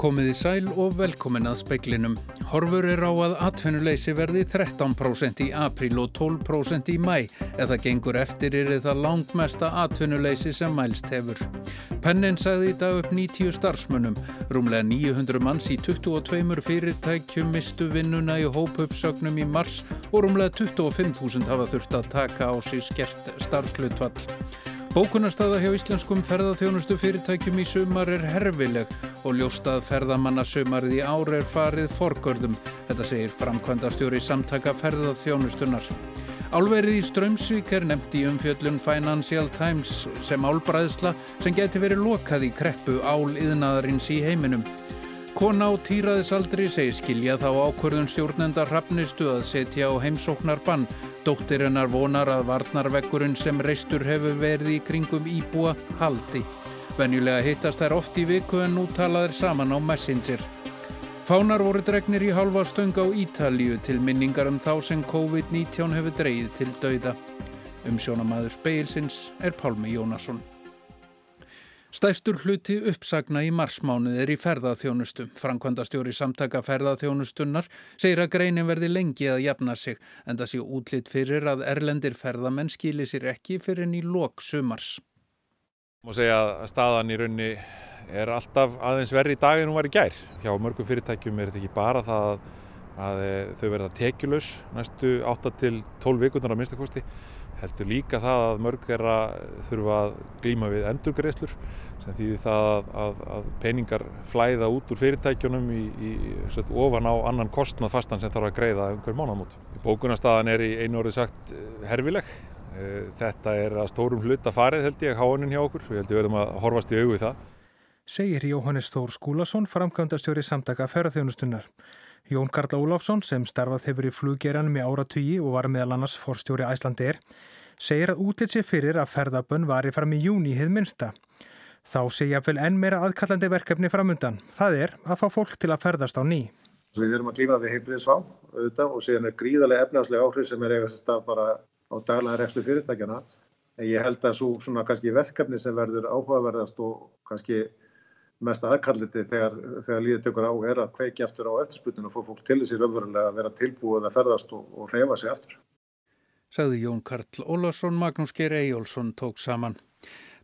Komiði sæl og velkomin að speiklinum. Horfur er á að atvinnuleysi verði 13% í april og 12% í mæ. Eða gengur eftir er það langmesta atvinnuleysi sem mælst hefur. Pennin sagði í dag upp 90 starfsmönnum. Rúmlega 900 manns í 22 fyrirtækjum mistu vinnuna í hópuppsögnum í mars og rúmlega 25.000 hafa þurft að taka á sig skert starfslutvall. Bókunarstaða hjá íslenskum ferðarþjónustu fyrirtækjum í sumar er herfileg og ljóstað ferðamannasumarið í ár er farið forgörðum. Þetta segir framkvæmdastjóri samtaka ferðarþjónustunar. Álverið í Strömsvík er nefnt í umfjöllun Financial Times sem álbræðsla sem geti verið lokað í kreppu ál yðnaðarins í heiminum. Kona á týraðisaldri segir skilja þá ákvörðun stjórnenda rafnistu að setja á heimsóknar bann Dóttir hennar vonar að varnarvekkurinn sem reistur hefur verið í kringum íbúa haldi. Venjulega hittast þær oft í viku en nú talaðir saman á Messenger. Fánar voru dregnir í halva stöng á Ítalíu til minningar um þá sem COVID-19 hefur dreyið til dauða. Umsjónamaður speilsins er Pálmi Jónasson. Stæstur hluti uppsagna í marsmánuð er í ferðaþjónustu. Frankvandastjóri samtaka ferðaþjónustunnar segir að greinin verði lengi að jafna sig en það sé útlitt fyrir að erlendir ferðamenn skili sér ekki fyrir en í lok sumars. Má segja að staðan í raunni er alltaf aðeins verri í dag en hún var í gær. Hjá mörgum fyrirtækjum er þetta ekki bara það að þau verða tekjulegs næstu 8 til 12 vikurnar á minnstakosti heldur líka það að mörg þeirra þurfa að glýma við endurgreislur sem þýðir það að, að peningar flæða út úr fyrirtækjunum í, í, set, ofan á annan kostnað fastan sem þarf að greiða um hver mánamót. Bókunarstaðan er í einu orði sagt eh, herfileg. Eh, þetta er að stórum hluta farið held ég háaninn hjá okkur. Við heldum við verðum að horfast í augu það. Segir Jóhannes Þór Skúlason, framkvæmdastjóri samtaka ferðarþjónustunnar. Jón Karl Ólafsson sem starfað hefur í fluggeranum í áratugi og var meðal annars forstjóri Æslandir segir að útitt sér fyrir að ferðabönn var í fram í júni hið minsta. Þá segja vel enn meira aðkallandi verkefni framundan. Það er að fá fólk til að ferðast á ný. Við erum að klífa við heimbriðsvá auðvitað og síðan er gríðarlega efnarslega áhrif sem er eigast að bara á daglega rekstu fyrirtækjana. En ég held að svo svona kannski verkefni sem verður áhugaverðast og kannski mest aðkalliti þegar, þegar líðið tökur á er að kveiki aftur á eftirsputinu og fór fólk til þessir öfverulega að vera tilbúið að ferðast og, og reyfa sig aftur. Sagði Jón Karl Ólarsson, Magnús Geir Eyjólfsson tók saman.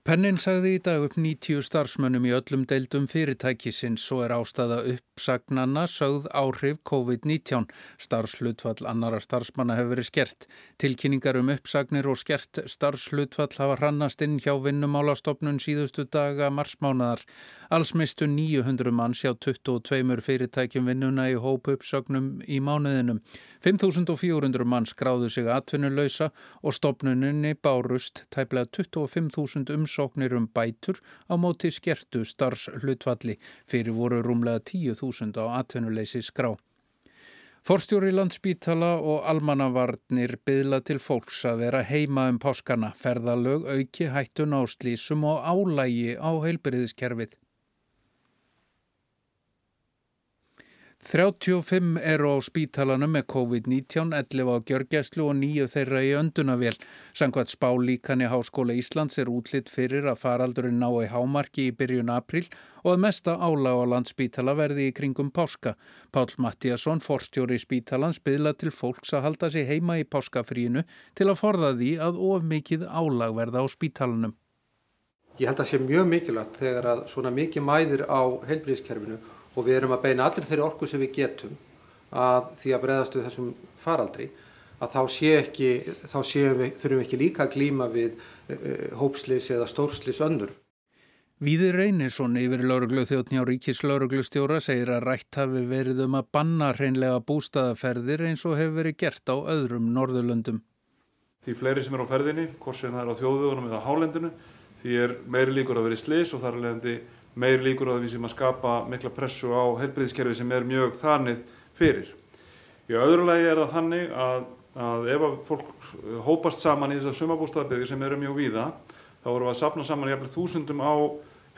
Pennin sagði í dag upp 90 starfsmönnum í öllum deildum fyrirtækisins svo er ástæða uppsagnanna sögð áhrif COVID-19. Starfslutfall annara starfsmanna hefur verið skert. Tilkynningar um uppsagnir og skert starfslutfall hafa hrannast inn hjá vinnumálastofnun síðustu daga marsmánadar. Alls mistu 900 manns hjá 22 fyrirtækjum vinnuna í hópu uppsögnum í mánuðinum. 5.400 manns gráðu sig atvinnulöysa og stopnuninni bárust tæplega 25.000 umsóknir um bætur á móti skertu starfslutvalli fyrir voru rúmlega 10.000 á atvinnuleysi skrá. Forstjóri landsbítala og almannavarnir byðla til fólks að vera heima um páskana, ferðalög, auki, hættun áslýsum og álægi á heilbyrðiskerfið. 35 eru á spítalanum með COVID-19, 11 á gjörgjæslu og 9 þeirra í öndunavél. Sankvæmt spálíkan í Háskóla Íslands er útlitt fyrir að faraldurinn ná í hámarki í byrjun april og að mesta álag á landspítala verði í kringum páska. Pál Mattíasson, forstjóri spítalans, byðla til fólks að halda sig heima í páskafrínu til að forða því að of mikið álag verða á spítalanum. Ég held að það sé mjög mikilvægt þegar að svona mikið mæðir á heilbríðiskerfinu og við erum að beina allir þeirri orku sem við getum að því að breyðast við þessum faraldri að þá sé ekki, þá við, þurfum við ekki líka að glýma við uh, hópslis eða stórslis önnur. Víðir Reynisson yfir lauruglu þjóttni á Ríkis lauruglustjóra segir að rætt hafi verið um að banna hreinlega bústaðaferðir eins og hefur verið gert á öðrum Norðurlöndum. Því fleiri sem er á ferðinni, hvort sem það er á þjóðugunum eða hálendinu, því er meiri líkur að verið slis og þar alveg meir líkur á því sem að skapa mikla pressu á helbriðskerfi sem er mjög þannig fyrir. Í öðru lagi er það þannig að, að ef að fólk hópast saman í þessar sumabústafbyggi sem eru mjög víða, þá vorum við að sapna saman jæfnveg þúsundum á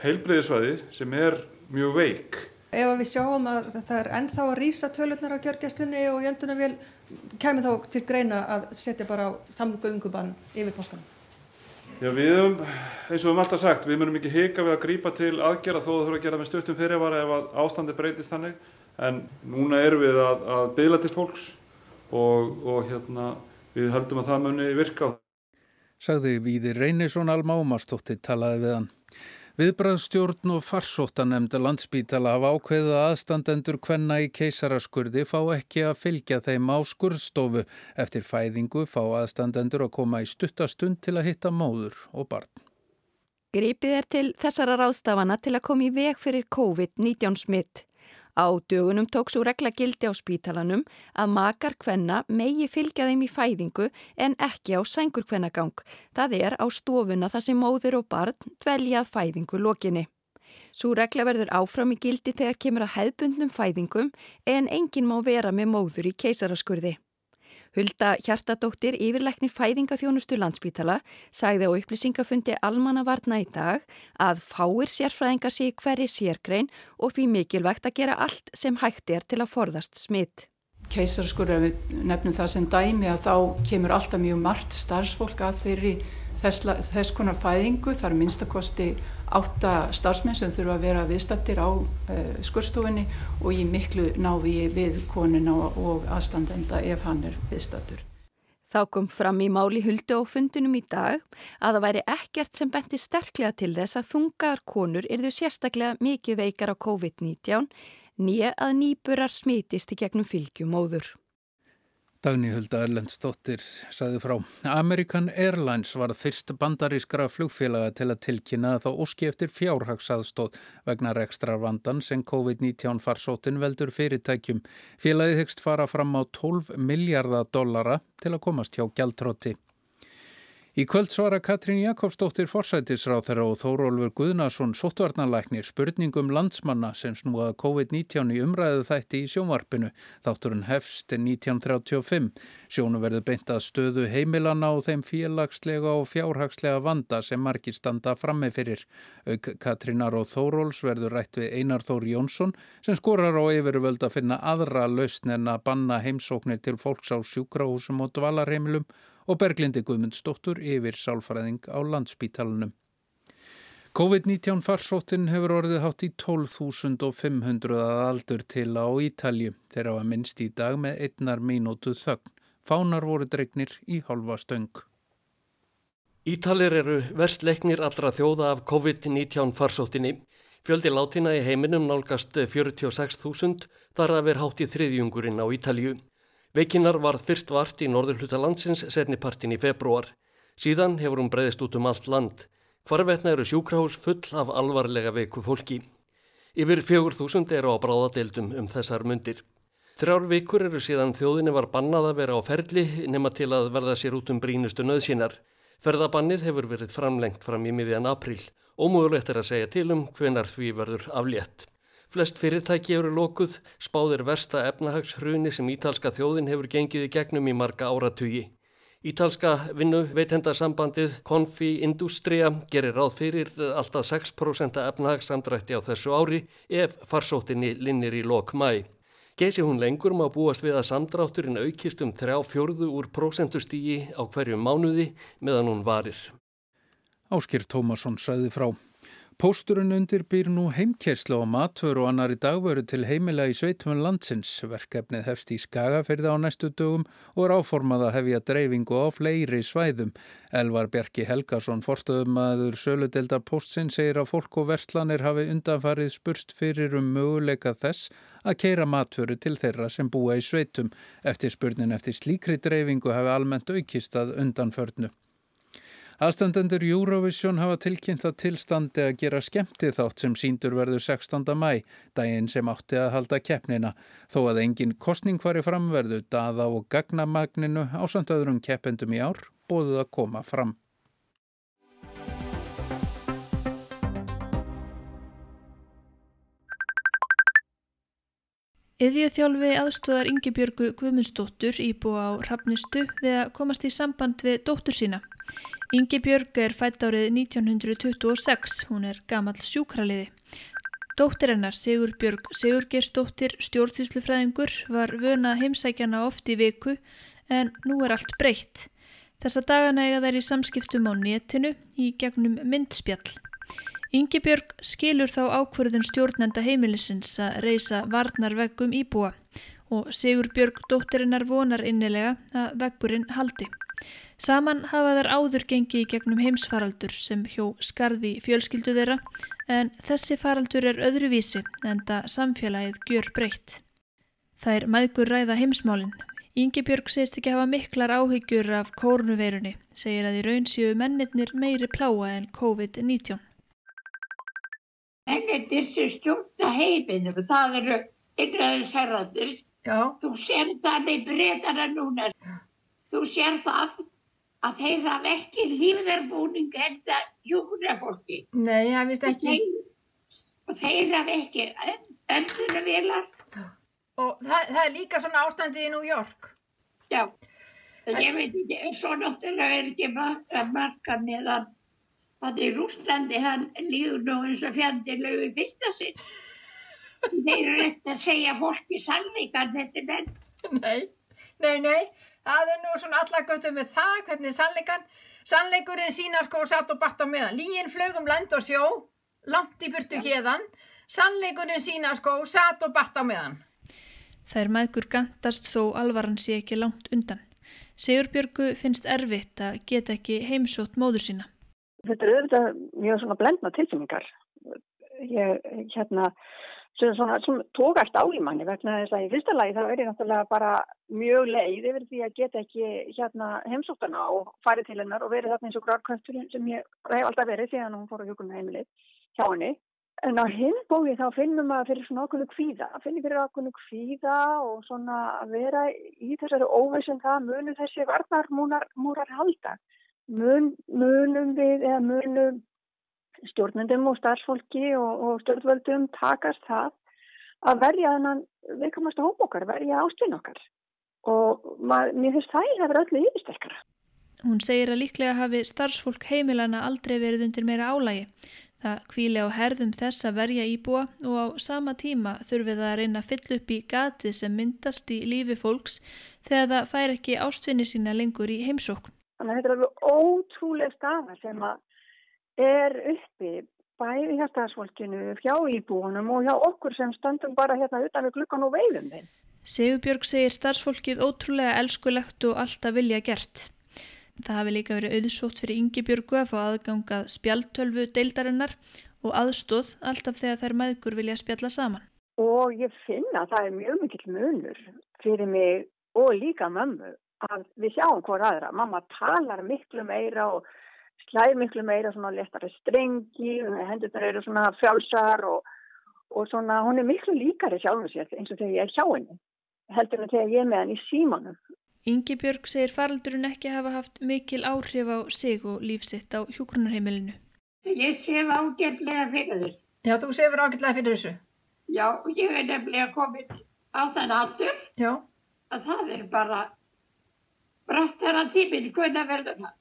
heilbriðisvæði sem er mjög veik. Ef við sjáum að það er ennþá að rýsa tölurnar á gjörgjastunni og jöndunum vil, kemur þá til greina að setja bara á samgöngubann yfir páskanum? Já, við höfum, eins og við höfum alltaf sagt, við munum ekki hika við að grípa til aðgerða þó að það þurfa að gera með stuttum fyrirvara ef að ástandi breytist þannig. En núna erum við að, að byggla til fólks og, og hérna, við höldum að það muni virka. Sagði Víðir Reynisson Alma Ómarsdóttir talaði við hann. Viðbræðstjórn og farsóttanemnda landsbítala hafa ákveðið að aðstandendur hvenna í keisaraskurði fá ekki að fylgja þeim á skurðstofu. Eftir fæðingu fá aðstandendur að koma í stuttastund til að hitta móður og barn. Gripið er til þessara ráðstafana til að koma í veg fyrir COVID-19 smitt. Á dögunum tók svo regla gildi á spítalanum að makar hvenna megi fylgja þeim í fæðingu en ekki á sængur hvennagang. Það er á stofuna þar sem móður og barn dveljað fæðingu lokinni. Svo regla verður áfram í gildi þegar kemur að hefbundnum fæðingum en enginn má vera með móður í keisaraskurði. Hulda Hjartadóttir, yfirleikni fæðingaþjónustu landsbítala, sagði á upplýsingafundi almannavarna í dag að fáir sérfræðingar sé hverri sérgrein og því mikilvægt að gera allt sem hægt er til að forðast smitt. Keisaraskur, ef við nefnum það sem dæmi að þá kemur alltaf mjög margt starfsfólk að þeirri þess, þess konar fæðingu. Það er minnstakosti átta starfsmenn sem þurfa að vera viðstattir á uh, skurstofunni og í miklu návi við konuna og aðstandenda ef hann er viðstattur. Þá kom fram í máli huldu og fundunum í dag að það væri ekkert sem benti sterklega til þess að þungar konur yrðu sérstaklega mikið veikar á COVID-19 nýja að nýburar smitist í gegnum fylgjumóður. Dagni Hulda Erlendsdóttir saði frá. American Airlines var fyrst bandarískra flugfélaga til að tilkynna þá óski eftir fjárhagsaðstóð vegna rekstra vandan sem COVID-19 farsótin veldur fyrirtækjum. Félagið hegst fara fram á 12 miljardar dollara til að komast hjá gjaldtróti. Í kvöld svara Katrín Jakobsdóttir forsætisráþara og Þórólfur Guðnarsson sóttvarnalæknir spurningum landsmanna sem snúaða COVID-19 í umræðu þætti í sjónvarpinu. Þátturinn hefst 1935. Sjónu verður beint að stöðu heimilana og þeim félagslega og fjárhagslega vanda sem margir standa framme fyrir. Auk Katrínar og Þóróls verður rætt við Einar Þór Jónsson sem skorar á yfirvöld að finna aðra lausn en að banna heimsóknir til fólks á sjúkrahúsum og dvalarheimilum og Berglindi Guðmundsdóttur yfir sálfræðing á landspítalunum. COVID-19 farsóttin hefur orðið hátt í 12.500 að aldur til á Ítalju þegar að minnst í dag með einnar mínútu þögn. Fánar voru dregnir í halva stöng. Ítalir eru verstleiknir allra þjóða af COVID-19 farsóttinni. Fjöldi látina í heiminum nálgast 46.000 þar að vera hátt í þriðjungurinn á Ítalju. Veikinnar varð fyrst vart í norður hluta landsins setnipartin í februar. Síðan hefur hún breyðist út um allt land. Hvarvetna eru sjúkrahús full af alvarlega veiku fólki. Yfir fjögur þúsund eru á bráðadeildum um þessar myndir. Þrjár vikur eru síðan þjóðinni var bannað að vera á ferli nema til að verða sér út um brínustu nöðsínar. Ferðabannið hefur verið framlengt fram í miðjan april. Ómögulegt er að segja til um hvenar því verður aflétt. Flest fyrirtæki eru lokuð, spáðir versta efnahagshruni sem ítalska þjóðin hefur gengið í gegnum í marga áratugi. Ítalska vinnu veitendarsambandið Confi Industria gerir ráð fyrir alltaf 6% efnahagssamdrætti á þessu ári ef farsóttinni linnir í lok mæ. Gesi hún lengur má búast við að samdrátturinn aukist um 3 fjörðu úr prósentustígi á hverju mánuði meðan hún varir. Áskir Tómasson sæði frá. Pósturinn undir býr nú heimkerslu á matvöru og annari dagvöru til heimila í sveitum landsins. Verkefnið hefst í skagaferði á næstu dögum og er áformað að hefja dreifingu á fleiri svæðum. Elvar Bjarki Helgason, forstöðumæður Söludeldar Póstsin, segir að fólk og verslanir hafi undanfarið spurst fyrir um möguleika þess að keira matvöru til þeirra sem búa í sveitum. Eftir spurnin eftir slíkri dreifingu hafi almennt aukist að undanförnu. Aðstandendur Eurovision hafa tilkynnt að tilstandi að gera skemmti þátt sem síndur verður 16. mæ, daginn sem átti að halda keppnina. Þó að engin kostning fari framverðu, daða og gagnamagninu á samt öðrum keppendum í ár bóðuð að koma fram. Yðjöþjálfi aðstóðar Ingebjörgu Guðmundsdóttur íbúa á Hrafnistu við að komast í samband við dóttur sína. Ingi Björg er fætt árið 1926, hún er gamall sjúkraliði. Dóttir hennar Sigur Björg Sigurgersdóttir stjórnsýslufræðingur var vöna heimsækjana oft í viku en nú er allt breytt. Þessa dagana eiga þær í samskiptum á netinu í gegnum myndspjall. Yngibjörg skilur þá ákverðun stjórnenda heimilisins að reysa varnarveggum íbúa og Sigur Björg dóttirinnar vonar innilega að veggurinn haldi. Saman hafa þær áður gengi í gegnum heimsfaraldur sem hjó skarði fjölskyldu þeirra en þessi faraldur er öðruvísi en það samfélagið gjör breytt. Það er maðgur ræða heimsmálinn Íngibjörg segist ekki hafa miklar áhyggjur af kórnuveirunni, segir að í raun séu mennirnir meiri pláa en COVID-19. Mennirnir sem stjórna heiminu, það eru yngreðis herrandir. Þú sér það í breytana núna. Þú sér það að þeir hafa ekki lífðarbúning enda hjúgrafólki. Nei, það vist ekki. Og þeir hafa ekki endurvelar Og það, það er líka svona ástandið í New York. Já, ég veit ekki, svo náttúrulega er ekki að marka meðan að í Rúslandi hann líður nú eins og fjandilegu í fyrsta sinn. Þeir eru eftir að segja fólki sannleikan þessi menn. Nei, nei, nei, það er nú svona allagötu með það, hvernig sannleikan. Sannleikurinn sína sko satt og batt á meðan. Lígin flögum land og sjó, langt í burtu hérðan. Sannleikurinn sína sko satt og batt á meðan. Þær maðgur gantast þó alvaran sé ekki langt undan. Sigurbjörgu finnst erfitt að geta ekki heimsótt móður sína. Þetta er auðvitað mjög svona blendna tilfinningar. Ég, hérna, svona, svona tókast á í manni vegna þess að í fyrsta lagi þá er ég náttúrulega bara mjög leið yfir því að geta ekki hérna heimsóttana og farið til hennar og verið þarna eins og gráðkvæmsturinn sem ég hef alltaf verið þegar hún fór á hjókunum heimilið hjá henni En á hinn bói þá finnum maður fyrir svona ákveðnu kvíða, finnum fyrir ákveðnu kvíða og svona að vera í þessari óvissum það munum þessi varnarmúrar halda. Mun, munum við eða munum stjórnendum og starfsfólki og, og stjórnvöldum takast það að verja þannan viðkomast að hópa okkar, verja ástun okkar. Og maður, mér finnst það hefur öllu yfirsterkara. Hún segir að líklega hafi starfsfólk heimilana aldrei verið undir meira álægi. Það kvíli á herðum þess að verja íbúa og á sama tíma þurfið það að reyna að fylla upp í gatið sem myndast í lífi fólks þegar það fær ekki ástfinni sína lengur í heimsókn. Þannig að þetta er alveg ótrúlega staða sem er uppi bæði hjá stafsfólkinu, hjá íbúunum og hjá okkur sem standum bara hérna utan við klukkan og veifum þeim. Sigurbjörg segir starfsfólkið ótrúlega elskulegt og alltaf vilja gert. Það hafi líka verið auðsótt fyrir Yngibjörgu að fá aðgangað spjaltölvu deildarinnar og aðstóð alltaf þegar þær maðgur vilja spjalla saman. Og ég finna að það er mjög mikill munur fyrir mig og líka mömmu að við sjáum hver aðra. Mamma talar miklu meira og slæðir miklu meira svona letari strengi, hendurnar eru svona frjálsar og, og svona hún er miklu líkari sjálfum sér eins og þegar ég er hjá henni. Heldur en þegar ég er með henni í símanum. Yngibjörg segir faraldurinn ekki hafa haft mikil áhrif á sig og lífsitt á hjókrunarheimilinu. Ég sef ágætlega fyrir þessu. Já, þú sefur ágætlega fyrir þessu. Já, ég er nefnilega komin á þann aldur Já. að það er bara brættara tíminn hvernig verður það.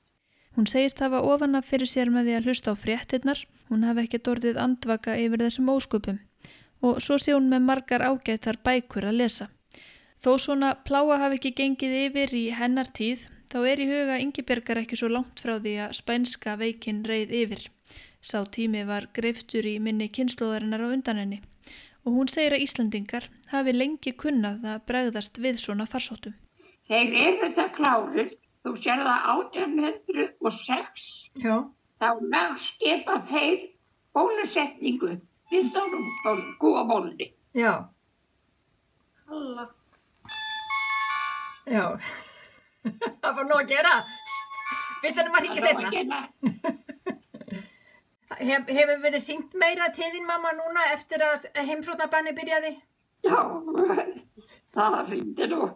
Hún segist hafa ofana fyrir sér með því að hlusta á fréttinnar. Hún hafi ekki dorðið andvaka yfir þessum ósköpum og svo sé hún með margar ágættar bækur að lesa. Þó svona pláa hafi ekki gengið yfir í hennar tíð, þá er í huga Ingebergar ekki svo langt frá því að spænska veikin reið yfir. Sá tími var greiftur í minni kynnslóðarinnar á undan henni og hún segir að Íslandingar hafi lengi kunnað að bregðast við svona farsóttum. Þeir eru það klárir, þú sér það 1806, Já. þá lagskipa þeir bólusetningu við stórum kúabólunni. Já. Halla. Já, það var nú að gera. Vittanum að ríkja setna. Hef, hefur verið syngt meira til þín mamma núna eftir að heimsóknarbanni byrjaði? Já, það ringdi nú.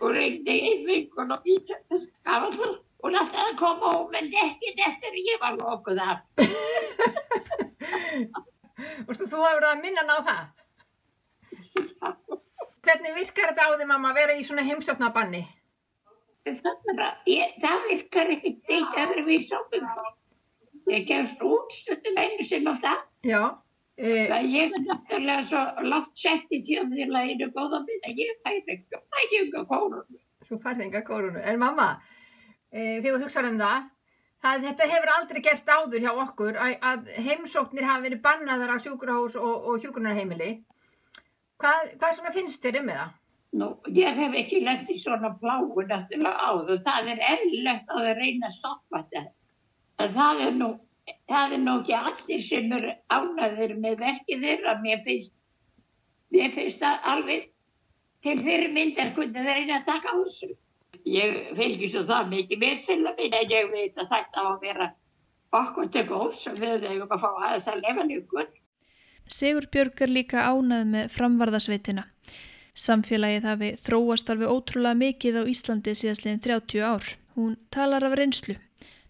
Ringdi einn vinkun og býta. Hún ætti að koma og menn ekki þetta er ég var lókuð af. Þú hefur að minna ná það? Hvernig virkar þetta á því mamma að vera í svona heimsóknarbanni? Það virkar ekkert eitt öðruvís á mig. Ég gefst út stundum einu sem á það. Já. Það ég er náttúrulega svo látt sett í þjóðfélaginu góða minna. Ég fæði enga, fæði enga kórunu. Þú fæði enga kórunu. En mamma, e, þegar þú hugsaður um það. það. Þetta hefur aldrei gerst áður hjá okkur að, að heimsóknir hafa verið bannaðar á sjúkrahús og, og hjúkrunarheimili. Hvað, hvað finnst þér um það? Nú, ég hef ekki lett í svona pláun að áður. Það er eðlilegt að reyna að stoppa þetta. En það er nú, það er nú ekki allir sem er ánaður með verkið þeirra. Mér finnst, mér finnst það alveg til fyrirmyndar hvernig það reyna að taka á þessu. Ég fylgir svo það mikið mér selga mín en ég veit að þetta á að vera okkur til góðs og við eigum að fá aðeins að lefa nýgur. Sigur Björg er líka ánað með framvarðasveitina. Samfélagið hafi þróast alveg ótrúlega mikið á Íslandi síðastliðin 30 ár. Hún talar af reynslu.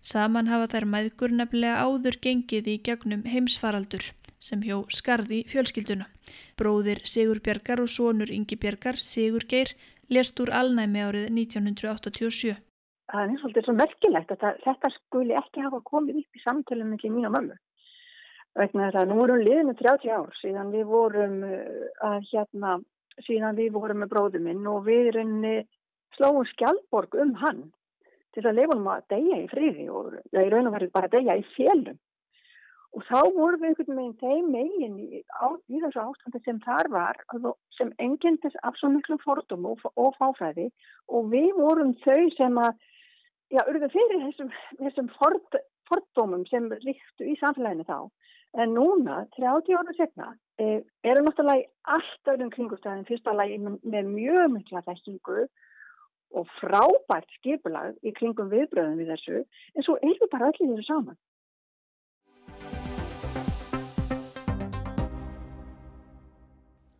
Saman hafa þær mæðgur nefnilega áður gengið í gegnum heimsfaraldur sem hjó skarði fjölskylduna. Bróðir Sigur Björgar og sonur Ingi Björgar, Sigur Geir, lest úr alnæmi árið 1987. Það er er svo merkilegt að þetta skuli ekki hafa komið upp í samtölum með mín og mömmu. Vegna þess að nú erum liðinu 30 ár síðan við vorum uh, að hérna síðan við vorum með bróðum minn og við reyni slóum skjálborg um hann til að leifunum að deyja í friði og ég raun og verið bara að deyja í félum. Og þá vorum við einhvern veginn þeim megin í, á, í þessu ástandi sem þar var sem engendist af svo miklu fordum og, og fáfræði og við vorum þau sem að, já, urðu fyrir þessum, þessum ford, fordómum sem ríktu í samfélaginu þá. En núna, 30 ára segna, eh, eru náttúrulega í allt öðrum kringustæðin fyrsta lagi með mjög mikla þekkingu og frábært skipulag í kringum viðbröðum við þessu, en svo erum við bara allir þessu saman.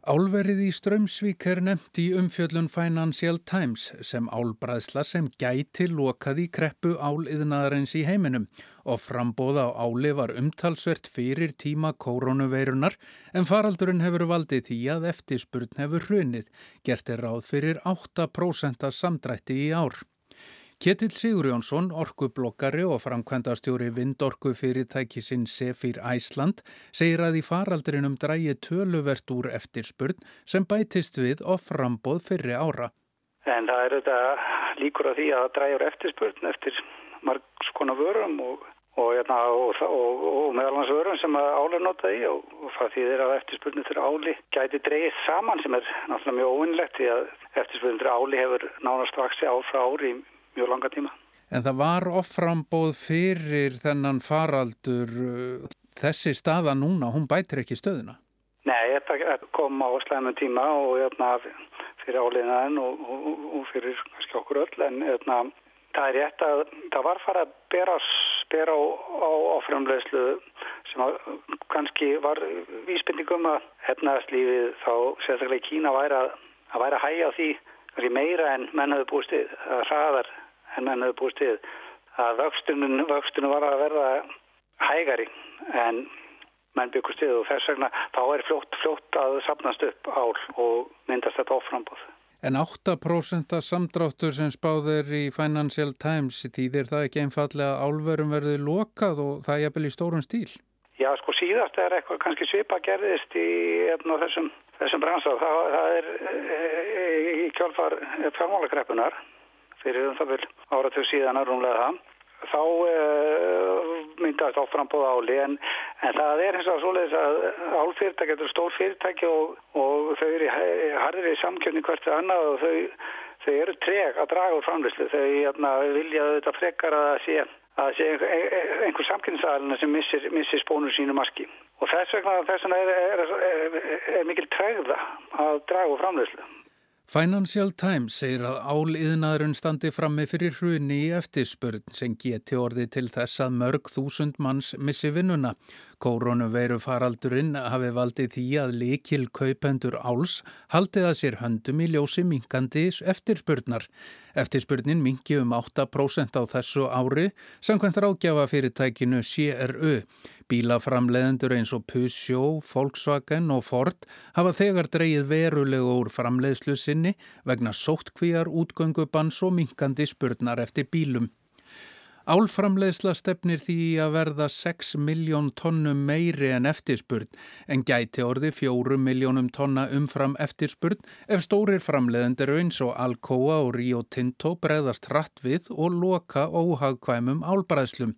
Álverið í Strömsvík er nefnt í umfjöllun Financial Times sem álbræðsla sem gæti lokaði kreppu áliðnaðarins í heiminum og frambóða á áli var umtalsvert fyrir tíma koronaveirunar en faraldurinn hefur valdið því að eftirspurn hefur hrunið, gert er ráð fyrir 8% samdrætti í ár. Ketill Sigurjónsson, orkublokkari og framkvæmdastjóri vindorku fyrirtækisinn Sefir Æsland segir að í faraldrinum drægi töluvert úr eftirspurn sem bætist við og frambóð fyrri ára. En það er þetta líkur að því að drægjur eftirspurn eftir margs konar vörum og, og, hérna, og, og meðalans vörum sem áli notað í og það þýðir að eftirspurnu til áli gæti dreigið saman sem er náttúrulega mjög óvinnlegt því að eftirspurnu til áli hefur nánast vaksi ár frá ári í mjög langa tíma. En það var offrambóð fyrir þennan faraldur þessi staða núna, hún bætir ekki stöðuna? Nei, þetta kom á slæmum tíma og jötna, fyrir áliðnaðin og, og, og fyrir kannski okkur öll en jötna, það er rétt að það var farið að bera, bera á, á offramlegslu sem að, kannski var vísbyndingum að hefnaðslífið þá sérstaklega Kína væri að, að væri að hægja á því meira en menn hefur búist við, að hraðar en menn hefur búist við að vöxtunum, vöxtunum var að verða hægari en menn byggust við og þess vegna þá er fljótt, fljótt að sapnast upp ál og myndast þetta offrambóð. En 8% samdráttur sem spáðir í Financial Times þýðir það ekki einfallega að álverum verði lokað og það er jafnvel í stórun stíl? Já, sko síðast er eitthvað kannski svipa gerðist í efna, þessum, þessum bransað. Það, það er e, e, í kjálfar fjármálakreppunar fyrir um það vil áratug síðan að rúmlega það. Þá uh, myndast áframbóð áli en, en það er eins og svoleiðis að álfyrirtæki, þetta er stór fyrirtæki og, og þau eru harðir í samkjöfni hvert að annað og þau, þau eru treg að draga úr framlýslu. Þau jæna, vilja þetta frekar að sé, að sé einhver, einhver samkynnsæðalina sem missir, missir spónur sínu maski. Og þess vegna, þess vegna er, er, er, er mikil tregða að draga úr framlýslu. Financial Times segir að áliðnaðurinn standi frammi fyrir hruni í eftirspurn sem geti orði til þess að mörg þúsund manns missi vinnuna. Kóronaveiru faraldurinn hafi valdið því að likil kaupendur áls haldið að sér höndum í ljósi minkandi eftirspurnar. Eftirspurnin mingi um 8% á þessu ári samkvæmt rákjafa fyrirtækinu CRU. Bílaframleðendur eins og Peugeot, Volkswagen og Ford hafa þegar dreyið verulega úr framleiðslu sinni vegna sóttkvíjar, útgöngubanns og minkandi spurnar eftir bílum. Álframleðsla stefnir því að verða 6 miljón tonnum meiri en eftirspurn en gæti orði 4 miljónum tonna umfram eftirspurn ef stórir framleðendur eins og Alcoa og Rio Tinto bregðast hratt við og loka óhagkvæmum álbræðslum.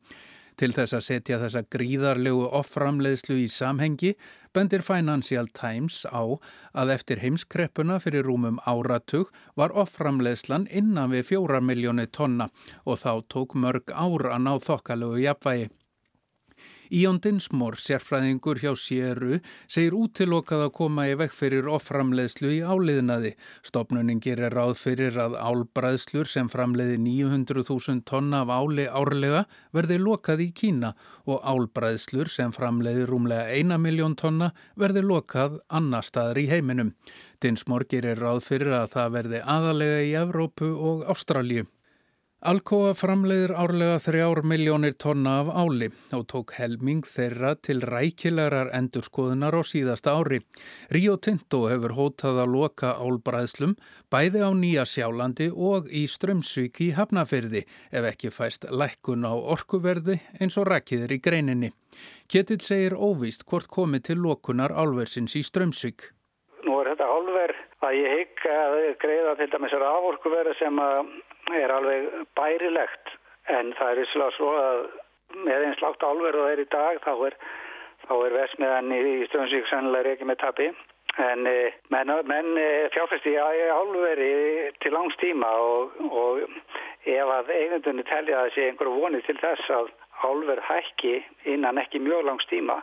Til þess að setja þessa gríðarlegu offramleðslu í samhengi bendir Financial Times á að eftir heimskreppuna fyrir rúmum áratug var offramleðslan innan við fjóra miljóni tonna og þá tók mörg ár að ná þokkalögu jafnvægi. Íon Dinsmór, sérfræðingur hjá Sjeru, segir útilokað að koma í vekk fyrir offramleðslu í áliðnaði. Stopnunin gerir ráð fyrir að álbræðslur sem framleiði 900.000 tonna af áli árlega verði lokað í Kína og álbræðslur sem framleiði rúmlega 1 miljón tonna verði lokað annar staðar í heiminum. Dinsmór gerir ráð fyrir að það verði aðalega í Evrópu og Ástralju. Alcoa framleiðir árlega þrjár miljónir tonna af áli og tók helming þeirra til rækilegar endurskoðunar á síðasta ári. Rio Tinto hefur hótað að loka álbræðslum bæði á Nýja Sjálandi og í Strömsvík í Hafnafyrði ef ekki fæst lækkun á orkuverði eins og rækiður í greininni. Ketill segir óvíst hvort komi til lokunar álversins í Strömsvík. Nú er þetta álver að ég hygg að greiða til dæmis rávorkuverði sem er alveg bærilegt en það er visslega svo að með eins lágt álverð og það er í dag þá er, er vesmiðan í Strömsvík sannlega ekki með tapi en eh, menn, menn eh, fjárfæsti í álverði til langs tíma og, og ef að eigendunni telja að sé einhverju voni til þess að álverð hækki innan ekki mjög langs tíma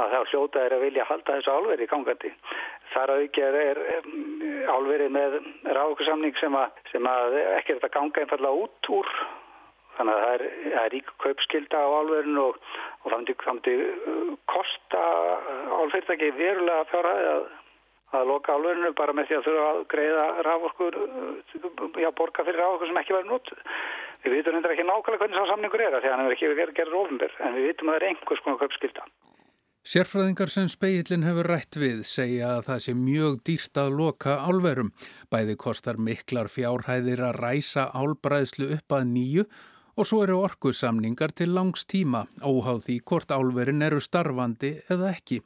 að þá hljóta er að vilja halda þessu álverði í gangandi. Þar auðvitað er álverið með ráðokursamning sem, sem að ekki er þetta ganga einfallega út úr. Þannig að það er, er rík kaupskilda á álverðinu og, og það myndi uh, kosta álfyrirtæki verulega fjárhæði að, að loka álverðinu bara með því að þurfa að greiða ráðokur, uh, já borga fyrir ráðokur sem ekki verið nóttuð. Við vitum hendur ekki nákvæmlega hvernig sá samningur er að því að hann hefur ekki verið gerður ofinbyr en við vitum að það er einhvers konar kaupskilda. Sérfræðingar sem speillin hefur rætt við segja að það sé mjög dýrt að loka álverum. Bæði kostar miklar fjárhæðir að ræsa álbræðslu upp að nýju og svo eru orkusamningar til langs tíma óháð því hvort álverin eru starfandi eða ekki.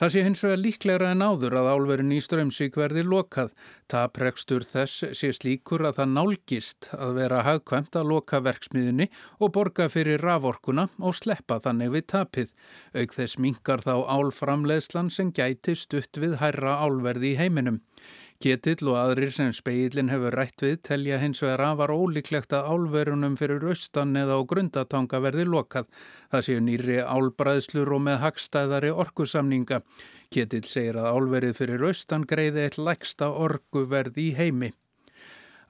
Það sé hins vegar líklegra en áður að álverin í strömsík verði lokað. Taprekstur þess sé slíkur að það nálgist að vera hagkvæmt að loka verksmiðinni og borga fyrir raforkuna og sleppa þannig við tapið. Auk þess mingar þá álframleðslan sem gæti stutt við hærra álverði í heiminum. Ketill og aðrir sem speilin hefur rætt við telja hins vegar afar ólíklegt að álverunum fyrir austan eða á grundatanga verði lokað. Það séu nýri álbræðslur og með hagstæðari orkusamninga. Ketill segir að álverið fyrir austan greiði eitt lægsta orkuverð í heimi.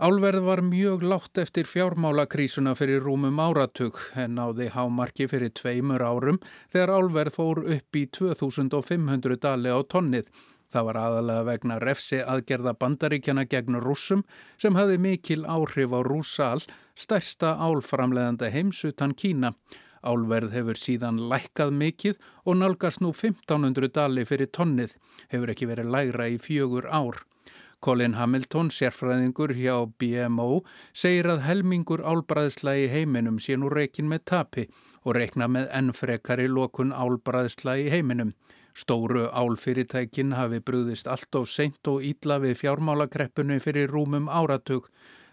Álverð var mjög látt eftir fjármálakrísuna fyrir rúmum áratug en náði hámarki fyrir tveimur árum þegar álverð fór upp í 2500 dali á tonnið. Það var aðalega vegna refsi aðgerða bandaríkjana gegn rúsum sem hafi mikil áhrif á rúsal, stærsta álframleðanda heims utan Kína. Álverð hefur síðan lækkað mikið og nálgast nú 1500 dali fyrir tonnið, hefur ekki verið lægra í fjögur ár. Colin Hamilton, sérfræðingur hjá BMO, segir að helmingur álbræðsla í heiminum sé nú reikin með tapi og reikna með ennfrekari lokun álbræðsla í heiminum. Stóru álfyrirtækin hafi brúðist allt of seint og ítla við fjármálakreppunni fyrir rúmum áratug.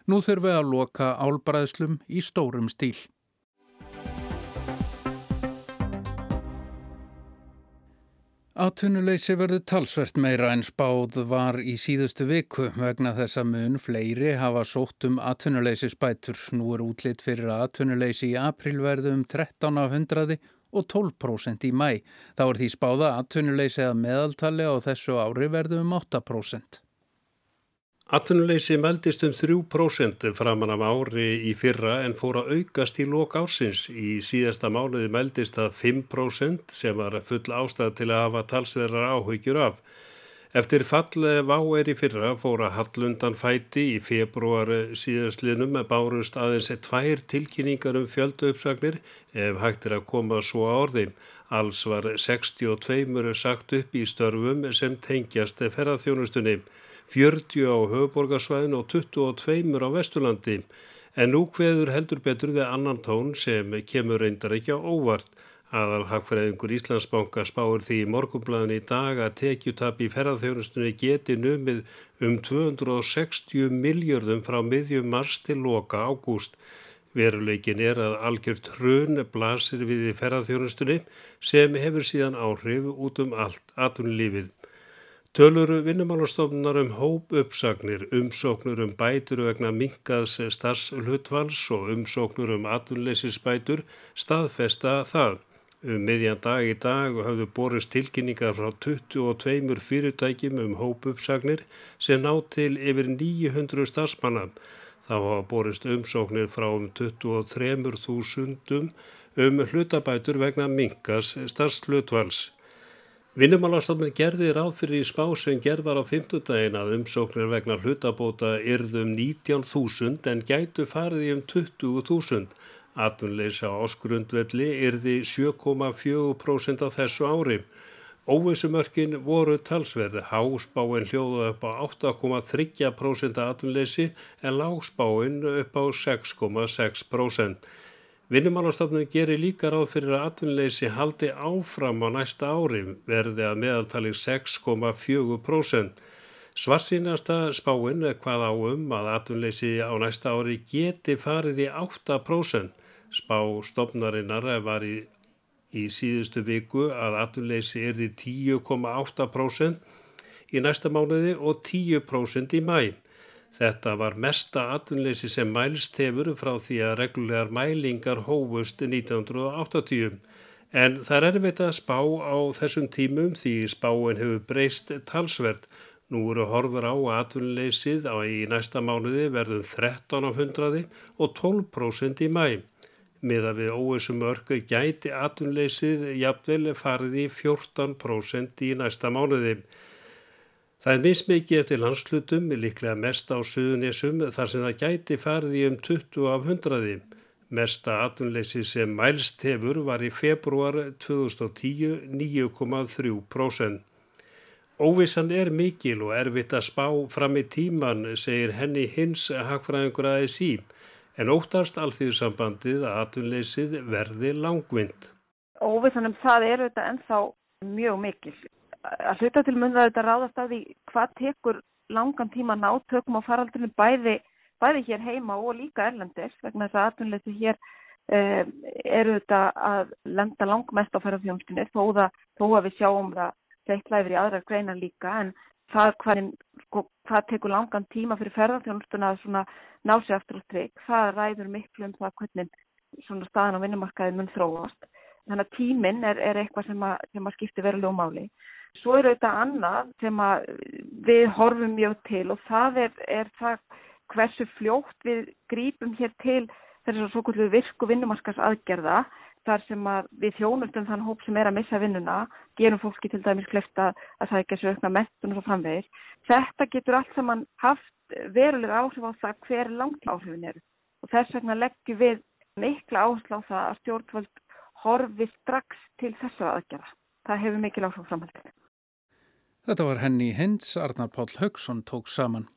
Nú þurfum við að loka álbræðslum í stórum stíl. Atvinnuleysi verður talsvert meira en spáð var í síðustu viku vegna þess að mun fleiri hafa sótt um atvinnuleysi spætur. Nú er útlitt fyrir að atvinnuleysi í aprilverðu um 13 af 100 og 12% í mæ. Þá er því spáða atvinnuleysi að meðaltali á þessu ári verðu um 8%. Atvinnuleysi meldist um 3% framan af ári í fyrra en fór að aukast í lok ársins. Í síðasta mánuði meldist það 5% sem var full ástæð til að hafa talsverðar áhugjur af. Eftir fall váeri fyrra fóra Hallundan fæti í februar síðastlinum bárust aðeins tvær tilkynningar um fjöldu uppsagnir ef hægt er að koma svo á orðin. Alls var 62 sagt upp í störfum sem tengjast ferðarþjónustunni, 40 á höfuborgarsvæðin og 22 á Vesturlandi. en nú hveður heldur betur við annan tón sem kemur reyndar ekki á óvart. Aðal hagfræðingur Íslandsbanka spáir því í morgumblæðin í dag að tekjutap í ferðarþjónustunni geti numið um 260 miljardum frá miðjum mars til loka ágúst. Veruleikin er að algjört hrun blasir við í ferðarþjónustunni sem hefur síðan áhrif út um allt atunlífið. Töluru vinnumálastofnunar um hóp uppsagnir, umsóknur um bætur vegna minkaðs starfslutvals og umsóknur um atunleysisbætur staðfesta það. Um miðjan dag í dag hafðu borist tilkynningar frá 22 fyrirtækjum um hóp uppsagnir sem ná til yfir 900 starfsmanna. Þá hafa borist umsóknir frá um 23.000 um hlutabætur vegna minkas starfslutvals. Vinnumálastofnun gerði ráð fyrir í spá sem gerð var á 50 daginn að umsóknir vegna hlutabóta yrðum 19.000 en gætu farið í um 20.000. Atunleysa áskrundvelli yrði 7,4% á þessu ári. Óvissumörkin voru talsverði, háspáin hljóðu upp á 8,3% atunleysi en lágspáin upp á 6,6%. Vinnumálastofnun gerir líka ráð fyrir að atunleysi haldi áfram á næsta ári verði að meðaltali 6,4%. Svarsýnasta spáin er hvað á um að atunleysi á næsta ári geti farið í 8%. Spá stofnarinnar var í í síðustu viku að atunleysi erði 10,8% í næsta mánuði og 10% í mæ. Þetta var mesta atunleysi sem mælst hefur frá því að regullegar mælingar hófust 1980. En það er erfitt að spá á þessum tímum því spáin hefur breyst talsvert. Nú eru horfur á að atunleysið á í næsta mánuði verðum 13 af 100 og 12% í mæ miða við óessum örku gæti atunleysið jafnvel farið í 14% í næsta mánuði. Það er mismikið eftir landslutum, líklega mest á suðunésum, þar sem það gæti farið í um 20 af 100. Mesta atunleysi sem mælst hefur var í februar 2010 9,3%. Óvissan er mikil og erfitt að spá fram í tíman, segir henni hins hagfræðingur aðeins í en óttast alþýðsambandið að atvinnleysið verði langvind. Óvissanum það er auðvitað ennþá mjög mikil. Að hluta til mun það auðvitað ráðast af því hvað tekur langan tíma nátökum á faraldrinu bæði, bæði hér heima og líka erlendis vegna þess að atvinnleysi hér eh, eru auðvitað að lenda langmest á ferðarfjómsdunni þó, þó að við sjáum það seitla yfir í aðrar greinar líka en það sko, hvað tekur langan tíma fyrir ferðarþjónustuna að ná sér aftur á stryk, það ræður miklu um það hvernig staðan á vinnumarkaði mun þróast. Þannig að tíminn er, er eitthvað sem að, sem að skipti verulegu máli. Svo er auðvitað annað sem við horfum mjög til og það er, er það hversu fljótt við grípum hér til þessar svo kvöldu virku vinnumarkas aðgerða þar sem við þjónustum þann hóp sem er að missa vinnuna, gerum fólki til dæmis klefta að sækja sér aukna mettun og svo framvegir. Þetta getur allt saman haft verulega áhrif á það hver langt áhrifin eru og þess vegna leggjum við mikla áherslu á það að stjórnvöld horfi strax til þessara aðgjara. Það hefur mikil áhrif framhaldið. Þetta var henni Hins, Arnar Páll Haugsson tók saman.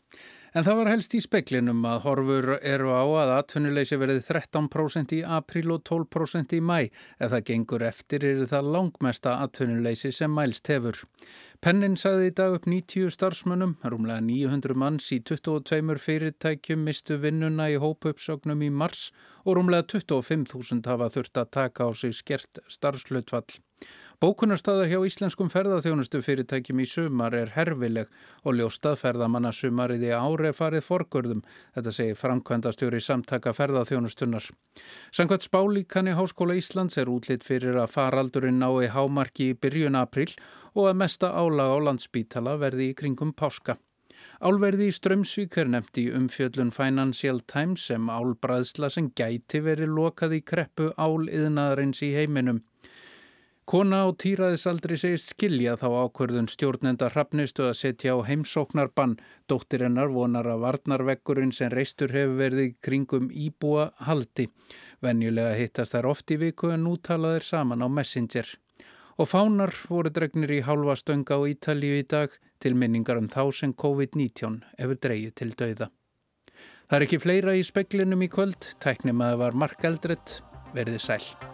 En það var helst í speklinum að horfur eru á að atvinnuleysi verði 13% í april og 12% í mæ. Ef það gengur eftir er það langmesta atvinnuleysi sem mælst hefur. Pennin sagði í dag upp 90 starfsmönnum, rúmlega 900 manns í 22 fyrirtækjum mistu vinnuna í hópuppsögnum í mars og rúmlega 25.000 hafa þurft að taka á sig skert starfslutfall. Bókunarstaða hjá íslenskum ferðarþjónustu fyrirtækjum í sumar er herfileg og ljóstað ferðamanna sumarið í ári farið forgörðum, þetta segir framkvæmdastjóri samtaka ferðarþjónustunar. Sankvæmt spálíkanni Háskóla Íslands er útlitt fyrir að faraldurinn nái hámarki í byrjun april og að mesta álag á landsbítala verði í kringum páska. Álverði í Strömsvík er nefnt í umfjöllun Financial Times sem álbræðsla sem gæti verið lokað í kreppu áliðnaðarins í heiminum. Kona á týraðisaldri segist skilja þá ákverðun stjórnenda hrafnistu að setja á heimsóknarbann. Dóttirinnar vonar að varnarvekkurinn sem reistur hefur verið kringum íbúa haldi. Venjulega hittast þær oft í viku en nú tala þeir saman á Messenger. Og fánar voru dregnir í hálfa stönga á Ítalíu í dag til minningar um þá sem COVID-19 hefur dreyið til dauða. Það er ekki fleira í speklinum í kvöld, tæknum að það var mark eldrett, verðið sæl.